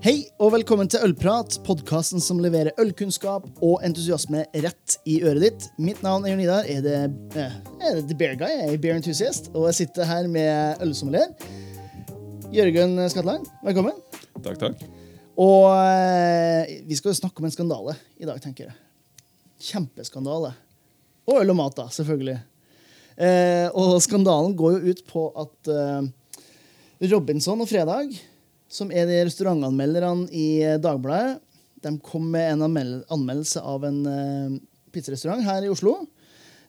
Hei og velkommen til Ølprat, podkasten som leverer ølkunnskap og entusiasme rett i øret ditt. Mitt navn er Jørn Idar. Er det, eh, er det The Bear Guy? Jeg er Bear Enthusiast, og jeg sitter her med ølsommelier. Jørgen Skatland, velkommen. Takk, takk. Og eh, vi skal snakke om en skandale i dag, tenker jeg. Kjempeskandale. Og øl og mat, da, selvfølgelig. Eh, og skandalen går jo ut på at Robinson og Fredag, som er de restaurantanmelderne i Dagbladet, de kom med en anmeldelse av en eh, pizzarestaurant her i Oslo,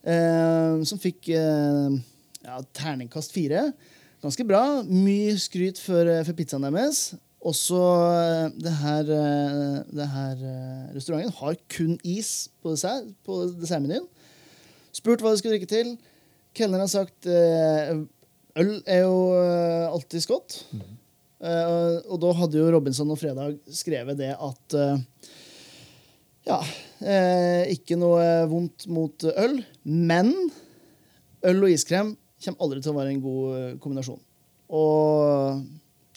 eh, som fikk eh, ja, terningkast fire. Ganske bra. Mye skryt for, eh, for pizzaen deres. Også eh, det her, eh, det her eh, restauranten har kun is på, dessert, på dessertmenyen. Spurt hva de skulle drikke til. Kelneren har sagt eh, øl er jo eh, alltid godt. Eh, og, og da hadde jo Robinson og Fredag skrevet det at uh, Ja, uh, ikke noe vondt mot øl, men øl og iskrem kommer aldri til å være en god kombinasjon. Og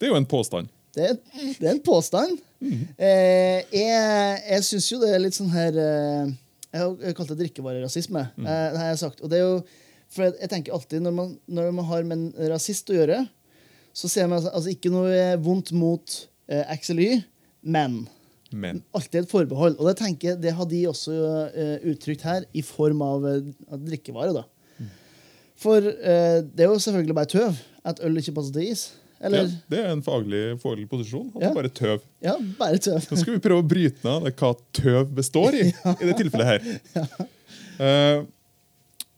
Det er jo en påstand. det, det er en påstand. Eh, jeg jeg syns jo det er litt sånn her Jeg har kalt det drikkevarerasisme. Eh, det har jeg sagt. Og det er jo, for jeg, jeg tenker alltid når man, når man har med en rasist å gjøre, så ser man altså, ikke noe vondt mot eh, Axel Y, men Men alltid et forbehold. Og det tenker jeg, det har de også eh, uttrykt her, i form av, eh, av drikkevare. da. For eh, det er jo selvfølgelig bare tøv at øl ikke passer til is. ja, det er en faglig, foreløpig posisjon. At Ja. det bare tøv. ja, bare tøv. Nå skal vi prøve å bryte ned hva tøv består i. i det tilfellet her. Eh,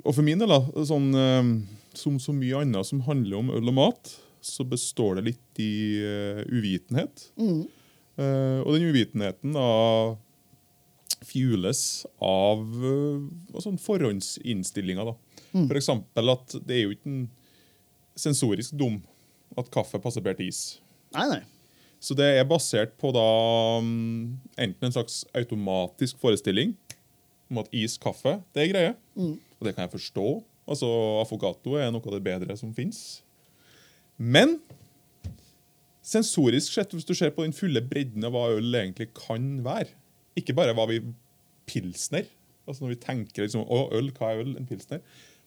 og for min del, da, sånn, uh, som så mye annet som handler om øl og mat, så består det litt i uh, uvitenhet. Mm. Uh, og den uvitenheten da fjules av uh, sånn forhåndsinnstillinger. da. Mm. For eksempel at det er jo ikke en sensorisk dum at kaffe passer bedre til is. Nei, nei. Så det er basert på da um, enten en slags automatisk forestilling om at is, kaffe, det er greie. Og det kan jeg forstå. Altså, Affogato er noe av det bedre som fins. Men sensorisk sett, hvis du ser på den fulle bredden av hva øl egentlig kan være Ikke bare hva vi pilsner, altså når vi tenker liksom, å, øl, hva er øl, en pilsner,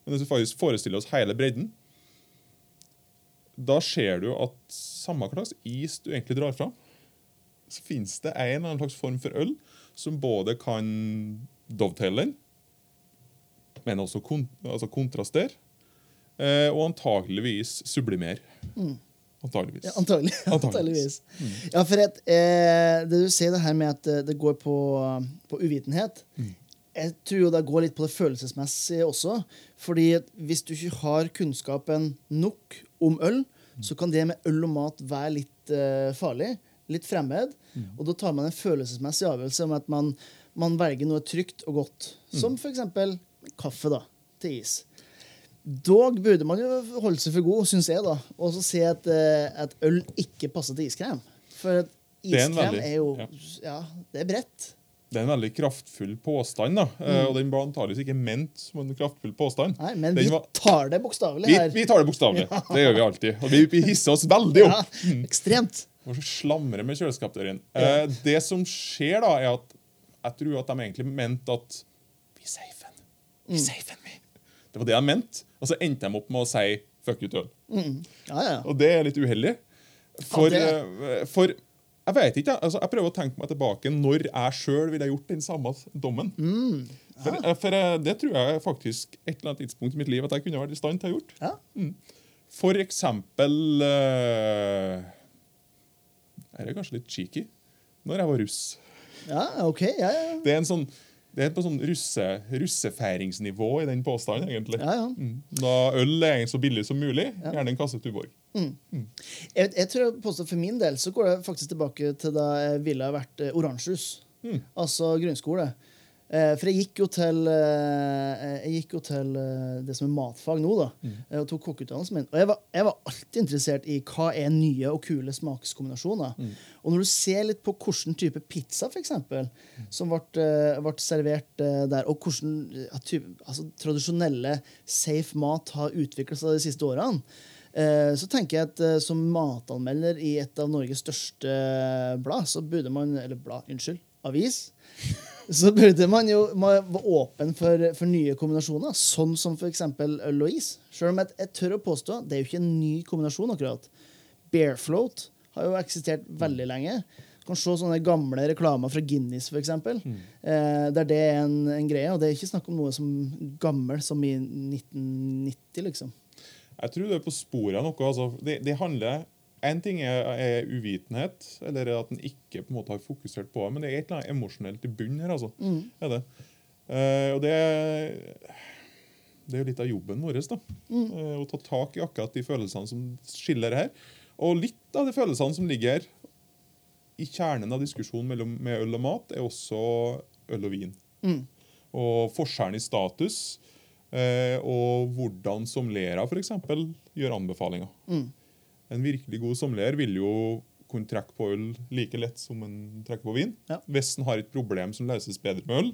men hvis vi faktisk forestiller oss hele bredden, da ser du at samme hva slags is du egentlig drar fram, så finnes det en eller annen slags form for øl som både kan dovetaile den, men også kon altså kontrastere, og antageligvis sublimere. Antageligvis. Ja, antagelig, Antageligvis. Mm. Ja, for et, eh, det du sier det her med at eh, det går på, på uvitenhet Jeg tror jo det går litt på det følelsesmessige også. Fordi hvis du ikke har kunnskapen nok om øl, så kan det med øl og mat være litt eh, farlig. Litt fremmed. Og da tar man en følelsesmessig avgjørelse om at man, man velger noe trygt og godt. Som f.eks. kaffe da, til is. Dog burde man jo holde seg for god, syns jeg, da, og så si at, eh, at øl ikke passer til iskrem. For at er iskrem veldig- er jo ja. Ja, det er bredt. Det er en veldig kraftfull påstand, da. Mm. og den var antakeligvis ikke ment som en kraftfull påstand. Nei, men Den vi tar det bokstavelig her. vi tar det bokstavelig. Det gjør vi alltid. Og vi, vi hisser oss veldig opp. Ja, ekstremt. Og så slamrer med kjøleskapdøren. Eh, det som skjer, da, er at jeg tror at de egentlig mente at Vi safer den. Vi Mm. safer den, vi. Det var det jeg mente. Og så endte de opp med å si fuck you til øl. Ja, ja. Og det er litt uheldig. For, Ja, eh, for jeg vet ikke, altså, jeg prøver å tenke meg tilbake når jeg sjøl ville gjort den samme dommen. Mm. For, eh, for eh, det tror jeg faktisk et eller annet tidspunkt i mitt liv at jeg kunne vært i stand til å gjort. ja. For eksempel uh, Er kanskje litt cheeky? Når jeg var russ. ja OK. Ja, ja. Det er en sånn det er på sånn russe, russefeiringsnivå i den påstanden, egentlig. ja, ja. Mm. Da øl er så billig som mulig, gjerne en kasse Tuborg. Jeg, jeg tror påstå For min del så går det faktisk tilbake til da jeg ville ha vært eh, oransjehus. Mm. Altså grunnskole. Eh, for jeg gikk jo til eh, Jeg gikk jo til eh, det som er matfag nå, da. Mm. eh, Og tok kokkeutdannelsen min. Og jeg var, jeg var alltid interessert i hva er nye og kule smakskombinasjoner. Mm. Og når du ser litt på hvilken type pizza for eksempel, som ble, eh, ble servert eh, der, og hvordan eh, altså, tradisjonelle safe mat har utvikla seg de siste årene, Eh, så tenker jeg at eh, som matanmelder i et av Norges største blad, så burde man Eller blad, unnskyld. Avis. Så burde man jo man være åpen for, for nye kombinasjoner, sånn som f.eks. øl og is. Selv om jeg, jeg tør å påstå det er jo ikke en ny kombinasjon, akkurat. Bearfloat har jo eksistert veldig lenge. Du kan se sånne gamle reklamer fra Guinness, f.eks. Mm. Eh, der det er en, en, greie. Og det er ikke snakk om noe som gammel som i 1990, liksom. Jeg tror det er på sporet av noe. Altså, det, det handler en ting er, er, uvitenhet, eller at en ikke på en måte har fokusert på det, men det er et eller annet emosjonelt i bunnen her. altså. Mm. Er det. Uh, og det, det, er jo litt av jobben vår da. Mm. Uh, å ta tak i akkurat de følelsene som skiller her. Og litt av de følelsene som ligger i kjernen av diskusjonen mellom, med øl og mat, er også øl og vin. Mm. Og forskjellen i status, uh, og hvordan sommeliere f.eks. gjør anbefalinger. Mm. En virkelig god sommelier vil jo kunne trekke på øl like lett som en trekker på vin. Ja. Hvis en har et problem som løses bedre med øl,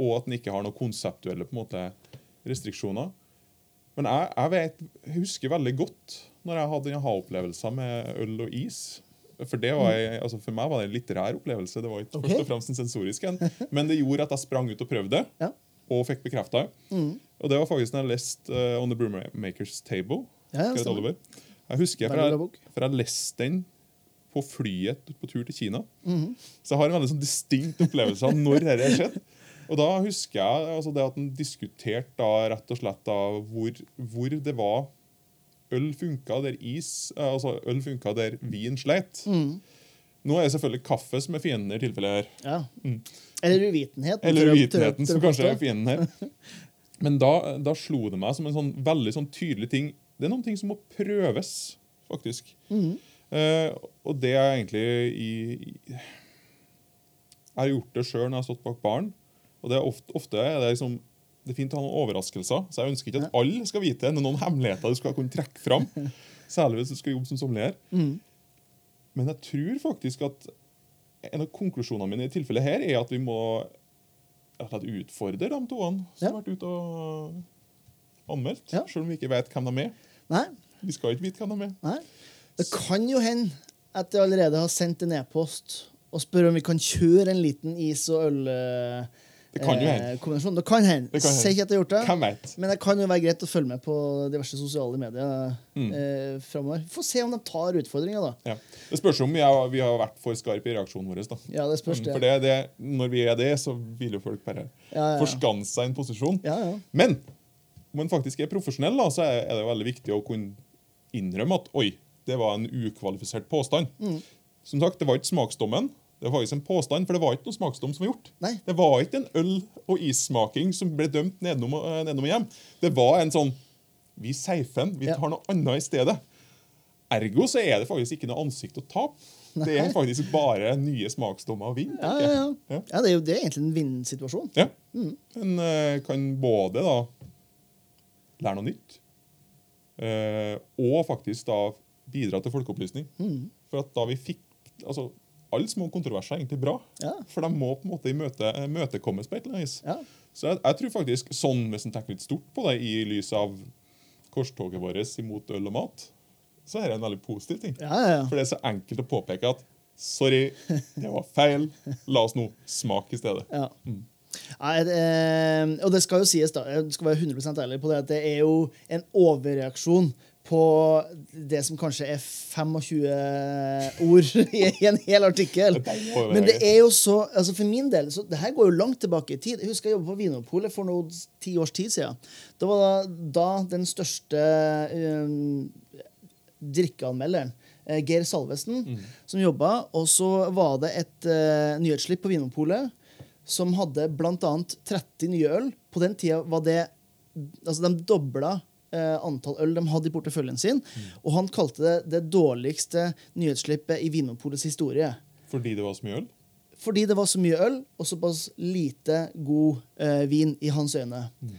og at en ikke har noen konseptuelle måte, restriksjoner. Men jeg, jeg, vet, jeg, husker veldig godt når jeg hadde aha-opplevelser med øl og is. For, jeg, altså for, meg var det en litterær opplevelse. Det var ikke okay. først og fremst en sensorisk en. Men det gjorde at jeg sprang ut og prøvde, ja. og fikk bekrefta. Mm. Og det var faktisk når jeg leste uh, On the Brewmakers Table. Ja, ja, jeg husker for jeg, for jeg leste den på flyet på tur til Kina. Mm -hmm. Så jeg har en veldig sånn distinkt opplevelse av når dette skjedde. Og da husker jeg altså det at en diskuterte da rett og slett da hvor, hvor det var øl funka der is altså øl funka der vin sleit. Mm. Nå er det selvfølgelig kaffe som er fienden i tilfellet her. Ja. Mm. Eller uvitenheten. Eller uvitenheten som kanskje er fienden her. Men da, da, slo det meg som en sånn veldig sånn tydelig ting det er noen ting som må prøves, faktisk. Mm. Uh, og det er egentlig i, i Jeg har gjort det sjøl når jeg har stått bak baren. Og det er ofte, ofte er det liksom det er fint å ha noen overraskelser. Så jeg ønsker ikke at alle skal vite det. Noen hemmeligheter du skal kunne trekke fram. Særlig hvis du skal jobbe som sommelier. Mm. Men jeg tror faktisk at en av konklusjonene mine i tilfellet her er at vi må utfordre de to som ja. har vært ute og anmeldt. Ja. Selv om vi ikke vet hvem de er. Nei. Vi skal ikke vite hva de er. Nei. Det kan jo hende at jeg allerede har sendt en e-post og spør om vi kan kjøre en liten is- og øl... Det kan jo hende. Eh, det kan hende. Sier ikke at jeg har gjort det. Men det kan jo være greit å følge med på diverse sosiale medier mm. eh, framover. Få se om de tar utfordringa, da. Ja. Det spørs om vi har, vi har, vært for skarpe i reaksjonen vår. Da. Ja, det spørs mm, det. For det, det, når vi er det, så vil jo folk bare ja, ja, forskanse seg i en posisjon. Men man faktisk er profesjonell, da, så er det jo veldig viktig å kunne innrømme at oi, det var en ukvalifisert påstand. Mm. Som sagt, Det var ikke smaksdommen. Det var faktisk en påstand, for det var ikke noe smaksdom som var gjort. Nei. Det var ikke en øl- og issmaking som ble dømt nedenom, eh, nedenom hjem. Det var en sånn Vi safer den. Vi tar noe annet i stedet. Ergo så er det faktisk ikke noe ansikt å tape. Det er faktisk bare nye smaksdommer å vinne. Ja, ja, ja. ja, det er jo det er egentlig en vinn-situasjon. Ja. Mm. En uh, kan både da lære noe nytt. Eh, og faktisk da bidra til folkeopplysning. Mm. For at da vi fikk altså, Alle små kontroverser er egentlig bra, ja. for de må på en måte imøte, imøtekommes på et eller annet vis. Ja. Så jeg, jeg, tror faktisk, sånn hvis en tenker litt stort på det i lys av korstoget vårt imot øl og mat, så er det en veldig positiv ting. Ja, for det er så enkelt å påpeke at sorry, det var feil. La oss nå smake i stedet. Ja. Mm. Nei, det, og det skal jo sies, da, jeg skal være 100 ærlig på det, at det er jo en overreaksjon på det som kanskje er 25 ord i en hel artikkel. Men det er jo så altså For min del så det her går jo langt tilbake i tid. Jeg husker jeg jobbet på Vinopolet for noen ti års tid siden. Det var da, da den største um, drikkeanmelderen eh, Geir Salvesen, mm. som jobba. Og så var det et uh, nyhetsslipp på Vinmonopolet som hadde bl.a. 30 nye øl. På den tida var det Altså, de dobla eh, antall øl de hadde i porteføljen sin. Mm. Og han kalte det det dårligste nyhetsslippet i Vinopolets historie. Fordi det var så mye øl? Fordi det var så mye øl og såpass lite god eh, vin i hans øyne. Mm.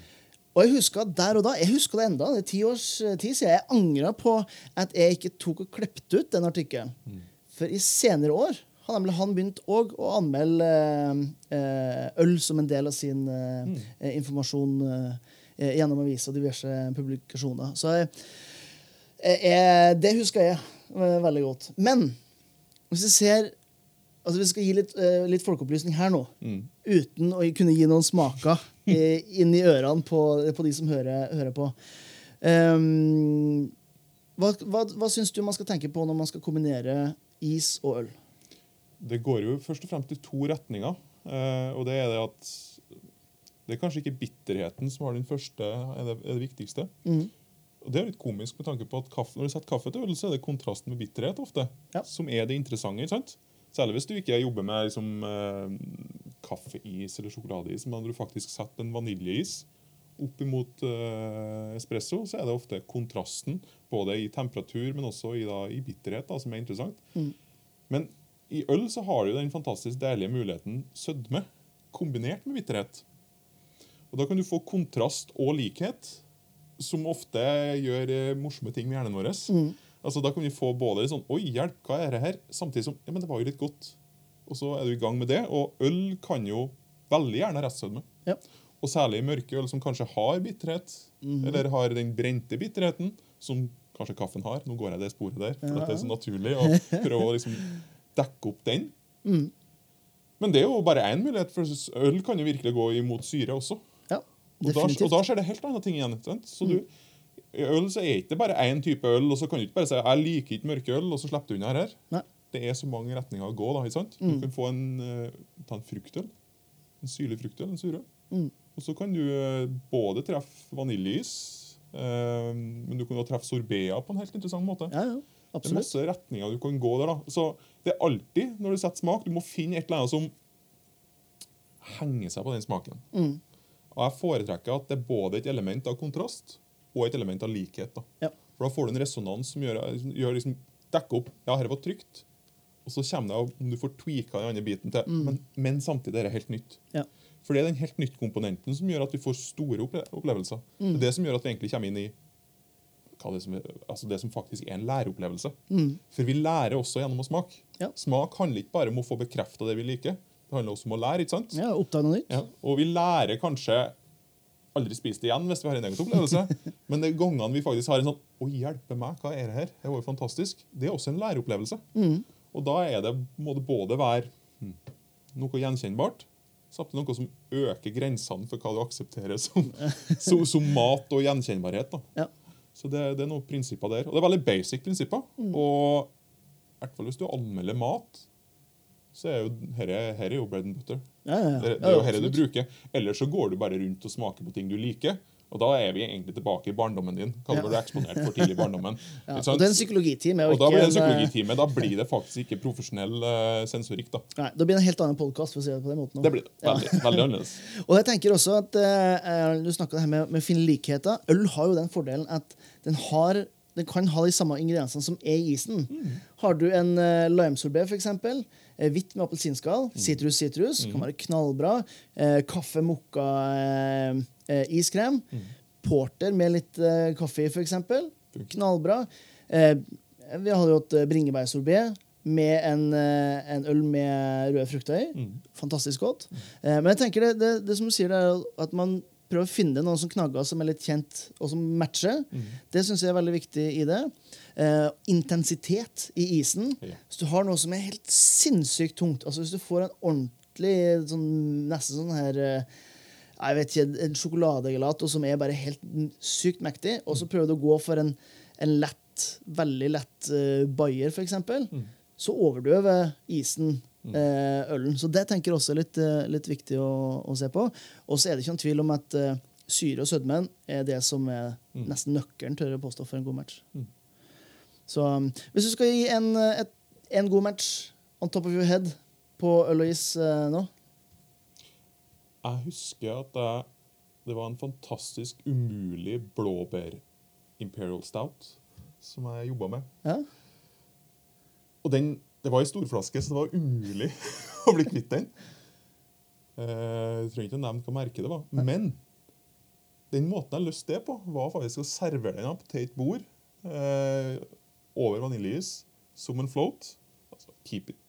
Og jeg husker der og da, jeg husker det enda, det er ti års eh, tid siden, jeg angra på at jeg ikke tok og klepte ut den artikkelen. Mm. For i senere år har nemlig han begynt òg å anmelde eh, øl som en del av sin eh, mm. Eh, informasjon gjennom aviser og diverse publikasjoner. Så Eh, det husker jeg eh, veldig godt. Men hvis vi ser Altså Vi skal gi litt, eh, litt folkeopplysning her nå, Mm. uten å kunne gi noen smaker eh, inn i ørene på, på de som hører, hører på. Um, hva, hva, hva syns du man skal tenke på når man skal kombinere is og øl? Det går jo først og fremst i to retninger. eh, og det er det at det er kanskje ikke bitterheten som har den første, er det, er det viktigste. Mm. Og Det er litt komisk med tanke på at kaffe, når du setter kaffe til øl, så er det kontrasten med bitterhet ofte Ja. som er det interessante. sant? Særlig hvis du ikke jobber med liksom, eh, kaffeis eller sjokoladeis, men når du faktisk setter en vaniljeis opp imot eh, espresso, så er det ofte kontrasten, både i temperatur, men også i, da, i bitterhet, da, som er interessant. Mm. Men i øl så har du den fantastisk deilige muligheten sødme kombinert med bitterhet. Og Da kan du få kontrast og likhet, som ofte gjør eh, morsomme ting med hjernen vår. Mm. Altså, da kan vi få både sånn Oi, hjelp, hva er det her? Samtidig som Ja, men det var jo litt godt. Og så er du i gang med det. Og øl kan jo veldig gjerne restsødme. Ja. Og særlig mørke øl som kanskje har bitterhet, Mhm. eller har den brente bitterheten, som kanskje kaffen har. Nå går jeg det sporet der, for Ja. det er så naturlig å prøve å liksom dekke opp den. Mm. Men det er jo bare én mulighet, for øl kan jo virkelig gå imot syre også. Ja, Og da, og da skjer det helt andre ting igjen. Så du, I øl så er ikke bare én type øl, og så kan du ikke bare si jeg liker ikke mørke øl, og så slipper du unna her. Nei. Det er så mange retninger å gå. da, ikke sant? Mm. Du kan få en, eh, ta en fruktøl. En syrlig fruktøl, en surøl. Mm. Og så kan du eh, både treffe vaniljeis, eh, men du kan også treffe sorbeter på en helt interessant måte. Ja, ja, Det er masse retninger du kan gå der. da. Så det er alltid, når du setter smak, du må finne et eller annet som henger seg på den smaken. Mm. Og jeg foretrekker at det er både et element av kontrast og et element av likhet. da. Ja. For da får du en resonans som gjør, gjør liksom, dekker opp Ja, dette var trygt. Og så kommer det om du får tweaka den andre biten til. Men, men samtidig er det helt nytt. Ja. For det er den helt nytt-komponenten som gjør at vi får store opple opplevelser. Det er det som gjør at vi egentlig kommer inn i det, som, er- altså det som faktisk er en læreopplevelse. Mm. For vi lærer også gjennom å smake. Ja. Smak handler ikke bare om å få bekrefta det vi liker. Det handler også om å lære. ikke sant? Ja, oppdage noe nytt. Ja, og vi lærer kanskje aldri spise det igjen hvis vi har en egen opplevelse. Men de gangene vi faktisk har en sånn Å, hjelpe meg, hva er det her? Det var jo fantastisk. Det er også en læreopplevelse. Mm. Og da er det, må det både være hm, noe gjenkjennbart, samtidig noe som øker grensene for hva du aksepterer som, som, som mat og gjenkjennbarhet. da. Ja. Så det, det er noen prinsipper der. Og det er veldig basic prinsipper. Og i hvert fall hvis du anmelder mat, så er jo herre er jo bread and butter. Ja, ja, ja. Det, det er jo herre du bruker. Ellers så går du bare rundt og smaker på ting du liker. Og da er vi egentlig tilbake i barndommen din. Hva Ja. du eksponert for tidlig i barndommen? Ja, og det er en psykologitime. og da blir det en eh, psykologitime. Da blir det faktisk ikke profesjonell uh, sensorikk. da. Nei, da blir det en helt annen podkast. For å si det på den måten. Det blir det. Veldig, veldig annerledes. Og jeg tenker også at uh, Du snakka her med, med å finne likheter. Øl har jo den fordelen at den, har, den kan ha de samme ingrediensene som er i isen. Har du en uh, limesorbé, f.eks., eh, hvitt med appelsinskall, sitrus, sitrus, kan være knallbra. Uh, kaffe, mokka, uh, iskrem. Porter med litt uh, kaffe i, f.eks. Knallbra. Uh, vi hadde jo hatt bringebærsorbé med en, en øl med røde frukter i. Mm. Fantastisk godt. Eh, men jeg tenker det, det, det som du sier, det er at man prøver å finne noen som knagger som er litt kjent, og som matcher. Mm. Det syns jeg er veldig viktig i det. Eh, intensitet i isen. Ja. Hvis du har noe som er helt sinnssykt tungt, altså hvis du får en ordentlig sånn, nesten sånn her eh, jeg vet ikke, en sjokoladegelato som er bare helt sykt mektig, og så prøver du å gå for en, en lett, veldig lett uh, bayer, f.eks., Mm. så overdøver isen ølen. Så det tenker jeg også er litt, eh, litt viktig å, å se på. Og så er det ikke noen tvil om at eh, syre og sødmen er det som er Mm. nesten nøkkelen til å påstå for en god match. Mm. Så um, hvis du skal gi en, eh, et, en god match on top of your head på øl og is eh, nå Jeg husker at jeg, det var en fantastisk umulig blåbær Imperial Stout som jeg jobba med. ja? Og den, det var i storflaske, så det var umulig å bli kvitt den. Eh, Jeg trenger ikke å nevne hva merket det var. Men den måten jeg løste det på, var faktisk å servere den opp til et bord eh, over vaniljeis som en float. Altså, keep it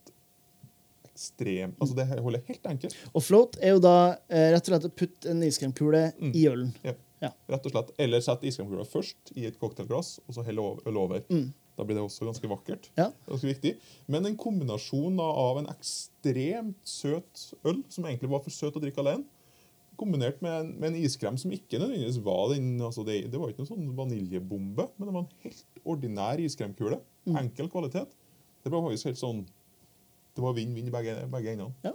ekstrem Altså, det holder helt enkelt. Og float er jo da eh, rett og slett å putte en iskremkule Mm. i ølen. Ja. Ja. Rett og slett. Eller sett iskremkula først i et cocktailglass, og så helle øl over. Da blir det også ganske vakkert. Ja. Ganske viktig. Men en kombinasjon av en ekstremt søt øl, som egentlig var for søt å drikke alene, kombinert med en, med en iskrem som ikke nødvendigvis var den altså det, det var ikke noen sånn vaniljebombe, men det var en helt ordinær iskremkule. Mm. Enkel kvalitet. Det var faktisk helt sånn Det var vinn-vinn begge, begge endene. Ja.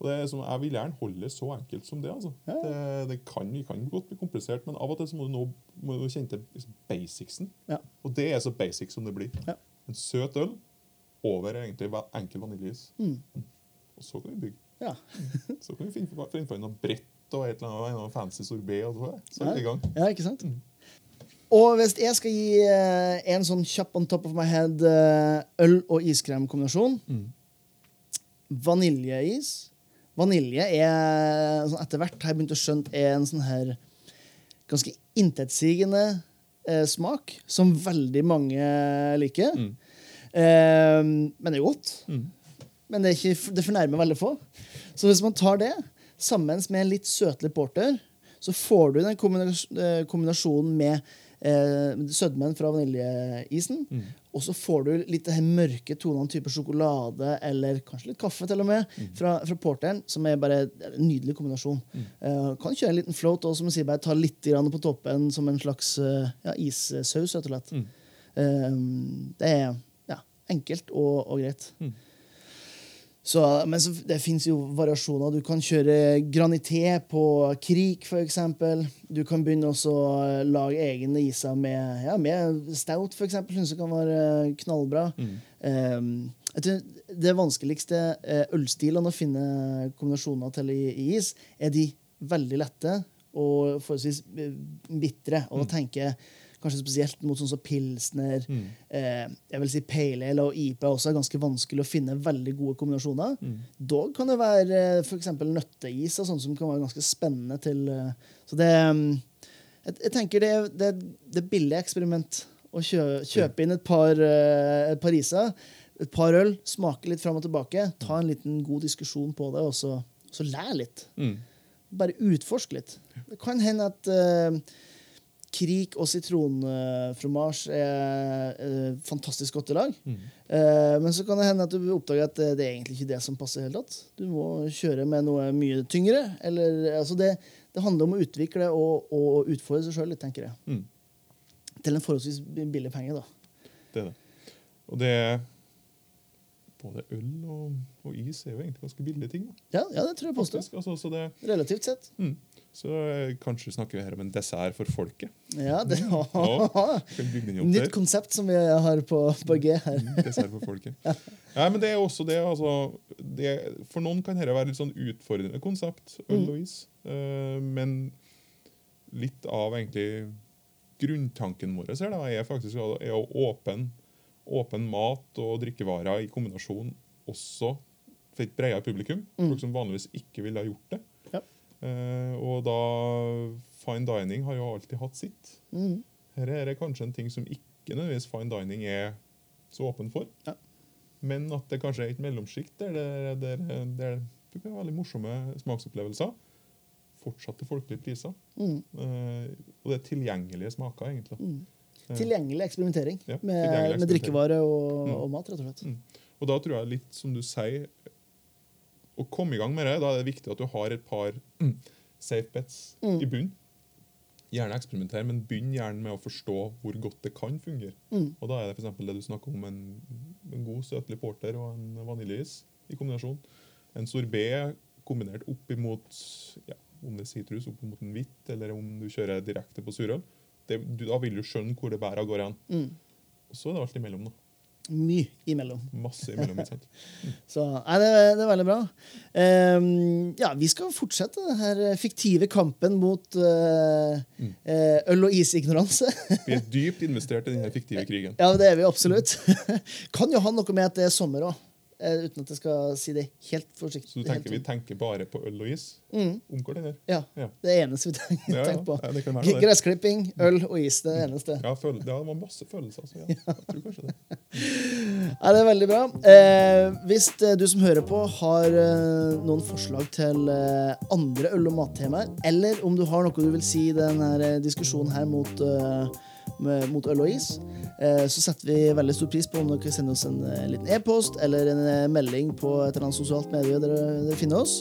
Og det er som, Jeg vil gjerne holde det så enkelt som det. altså. Ja, Det, det kan, kan godt bli komplisert, men av og til så må du nå må du kjenne til liksom basicsen. Ja. Og det er så basic som det blir. Ja. En søt øl over egentlig enkel vaniljeis. Mm. Og så kan vi bygge. Ja. Så kan vi finne, på- finne på noe bredt og et eller annet, en fancy sorbet. og så, så er vi i gang. ja, ikke sant? Og hvis jeg skal gi uh, en sånn kjapp on top of my head uh, øl- og iskremkombinasjon Vaniljeis. Vanilje er sånn etter hvert har jeg begynt å skjønne er en sånn her ganske intetsigende eh, smak, som veldig mange liker. Mm. Eh, men det er godt. Mm. Men det, er ikke, det fornærmer veldig få. Så hvis man tar det sammen med en litt søtlig porter, så får du den eh, kombinasjonen med eh, sødmen fra vaniljeisen. Mm. Og så får du litt her mørke tonene, type sjokolade eller kanskje litt kaffe, til og med, Mm. fra, fra porteren, som er bare en nydelig kombinasjon. Eh, kan kjøre en liten float og som jeg sier, bare ta litt grann på toppen som en slags eh, ja, issaus, rett og slett. Mm. Eh, det er ja, enkelt og, og greit. Mm. Så, men så, det fins jo variasjoner. Du kan kjøre granité på krik, f.eks. Du kan begynne å lage egne iser med, ja, med stout, f.eks. Syns jeg kan være knallbra. Mm. Um, jeg tror det vanskeligste eh, ølstilene å finne kombinasjoner til i, i is, er de veldig lette og forholdsvis eh, bitre. Og da tenker jeg kanskje spesielt mot sånn som pilsner. Mm. Eh, jeg vil si Pale Ale og IPA også er ganske vanskelig å finne veldig gode kombinasjoner. Mm. Dog kan det være f.eks. for eksempel nøtteis og sånt som kan være ganske spennende til eh, Så det mm, jeg, jeg tenker det, det, det billig eksperiment å kjø, kjøpe inn et par, eh, et par iser, et par øl, smake litt fram og tilbake, ta en liten god diskusjon på det, og så, så lær litt. Mm. Bare utforsk litt. Det kan hende at eh, krik og sitronfromasj er er fantastisk godt i lag. Mm. Eh, men så kan det hende at du oppdager at det, det er egentlig ikke det som passer. helt tatt. Du må kjøre med noe mye tyngre. Eller, altså det, det handler om å utvikle og, og utfordre seg sjøl tenker jeg. Mm. Til en forholdsvis billig penge. da. Det er det. Og det er Både øl og, og is er jo egentlig ganske billige ting. Ja, ja det tror jeg påstår. Altså, så det, Relativt sett. mm. Så eh, kanskje snakker vi her om en dessert for folket. Ja, det Ja, bygge den opp Nytt konsept som vi har på, på G her. Mm, Dessert for folket. Nei, men det er også det, altså det, For noen kan dette være litt sånn utfordrende konsept, øl Mm. og is. Uh, men litt av egentlig grunntanken vår er, da, er faktisk å- er å åpne åpen mat og drikkevarer i kombinasjon også for et bredere publikum. Mm. Folk som vanligvis ikke ville ha gjort det. Ja. Eh, og da Fine dining har jo alltid hatt sitt. Mm. Her er det kanskje en ting som ikke nødvendigvis fine dining er så åpen for. Ja. Men at det kanskje er et mellomsjikt der, det ha veldig morsomme smaksopplevelser. Fortsatt til folkelige priser. Mm. Eh, og det er tilgjengelige smaker, egentlig. Mm. Tilgjengelig eksperimentering Ja, med, tilgjengelig med eksperimentering. drikkevare og, Mm. og mat, rett og slett. Mm. Og da tror jeg litt som du sier Å komme i gang med det, da er det viktig at du har et par mm, safe bets Mm. i bunn. Gjerne eksperimentere, men begynn gjerne med å forstå hvor godt det kan fungere. Mm. Og da er det eksempel det du snakker om, en, en god søtlig porter og en vaniljeis i kombinasjon. En sorbet kombinert opp imot ja, om det er sitrus, opp imot en hvitt, eller om du kjører direkte på surøl. Det, du, da vil du skjønne hvor det bærer av gårde hen. Mm. Og så er det alt imellom. da. Mye imellom. Masse imellom. ikke sant? Så nei, det, det er veldig bra. Um, ja, vi skal fortsette denne fiktive kampen mot uh, Mm. eh, øl- og isignoranse. Vi er dypt investert i denne fiktive krigen. ja, det er vi absolutt. kan jo ha noe med at det er sommer òg, uten at jeg skal si det helt forsiktig. Så du tenker vi tenker bare på øl og is? Mm, Omgår det der? ja, Ja. det eneste vi tenker, Ja, tenker på. Ja, det kan være det. Gressklipping, øl og is. Det eneste. Ja, føl det var masse følelser. Altså, ja, jeg tror kanskje det. Ja, det er veldig bra. Eh, hvis eh, du som hører på, har eh, noen forslag til eh, andre øl- og mattemaer, eller om du har noe du vil si i denne eh, diskusjonen her mot, eh, med, mot øl og is, eh, så setter vi veldig stor pris på om dere sender oss en eh, liten e-post eller en eh, melding på et eller annet sosialt medie der dere finner oss.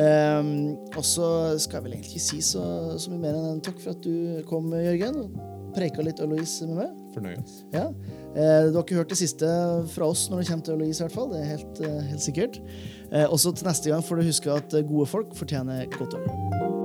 Eh, og så skal jeg vel egentlig ikke si så, så mye mer enn en takk for at du kom, Jørgen. og Preika litt øl og is med meg. Fornøyd. Ja. Eh, du har ikke hørt det siste fra oss når det kommer til øl og is, i hvert fall. Det er helt, eh, helt sikkert. Eh, også til neste gang får du huske at gode folk fortjener godt øl.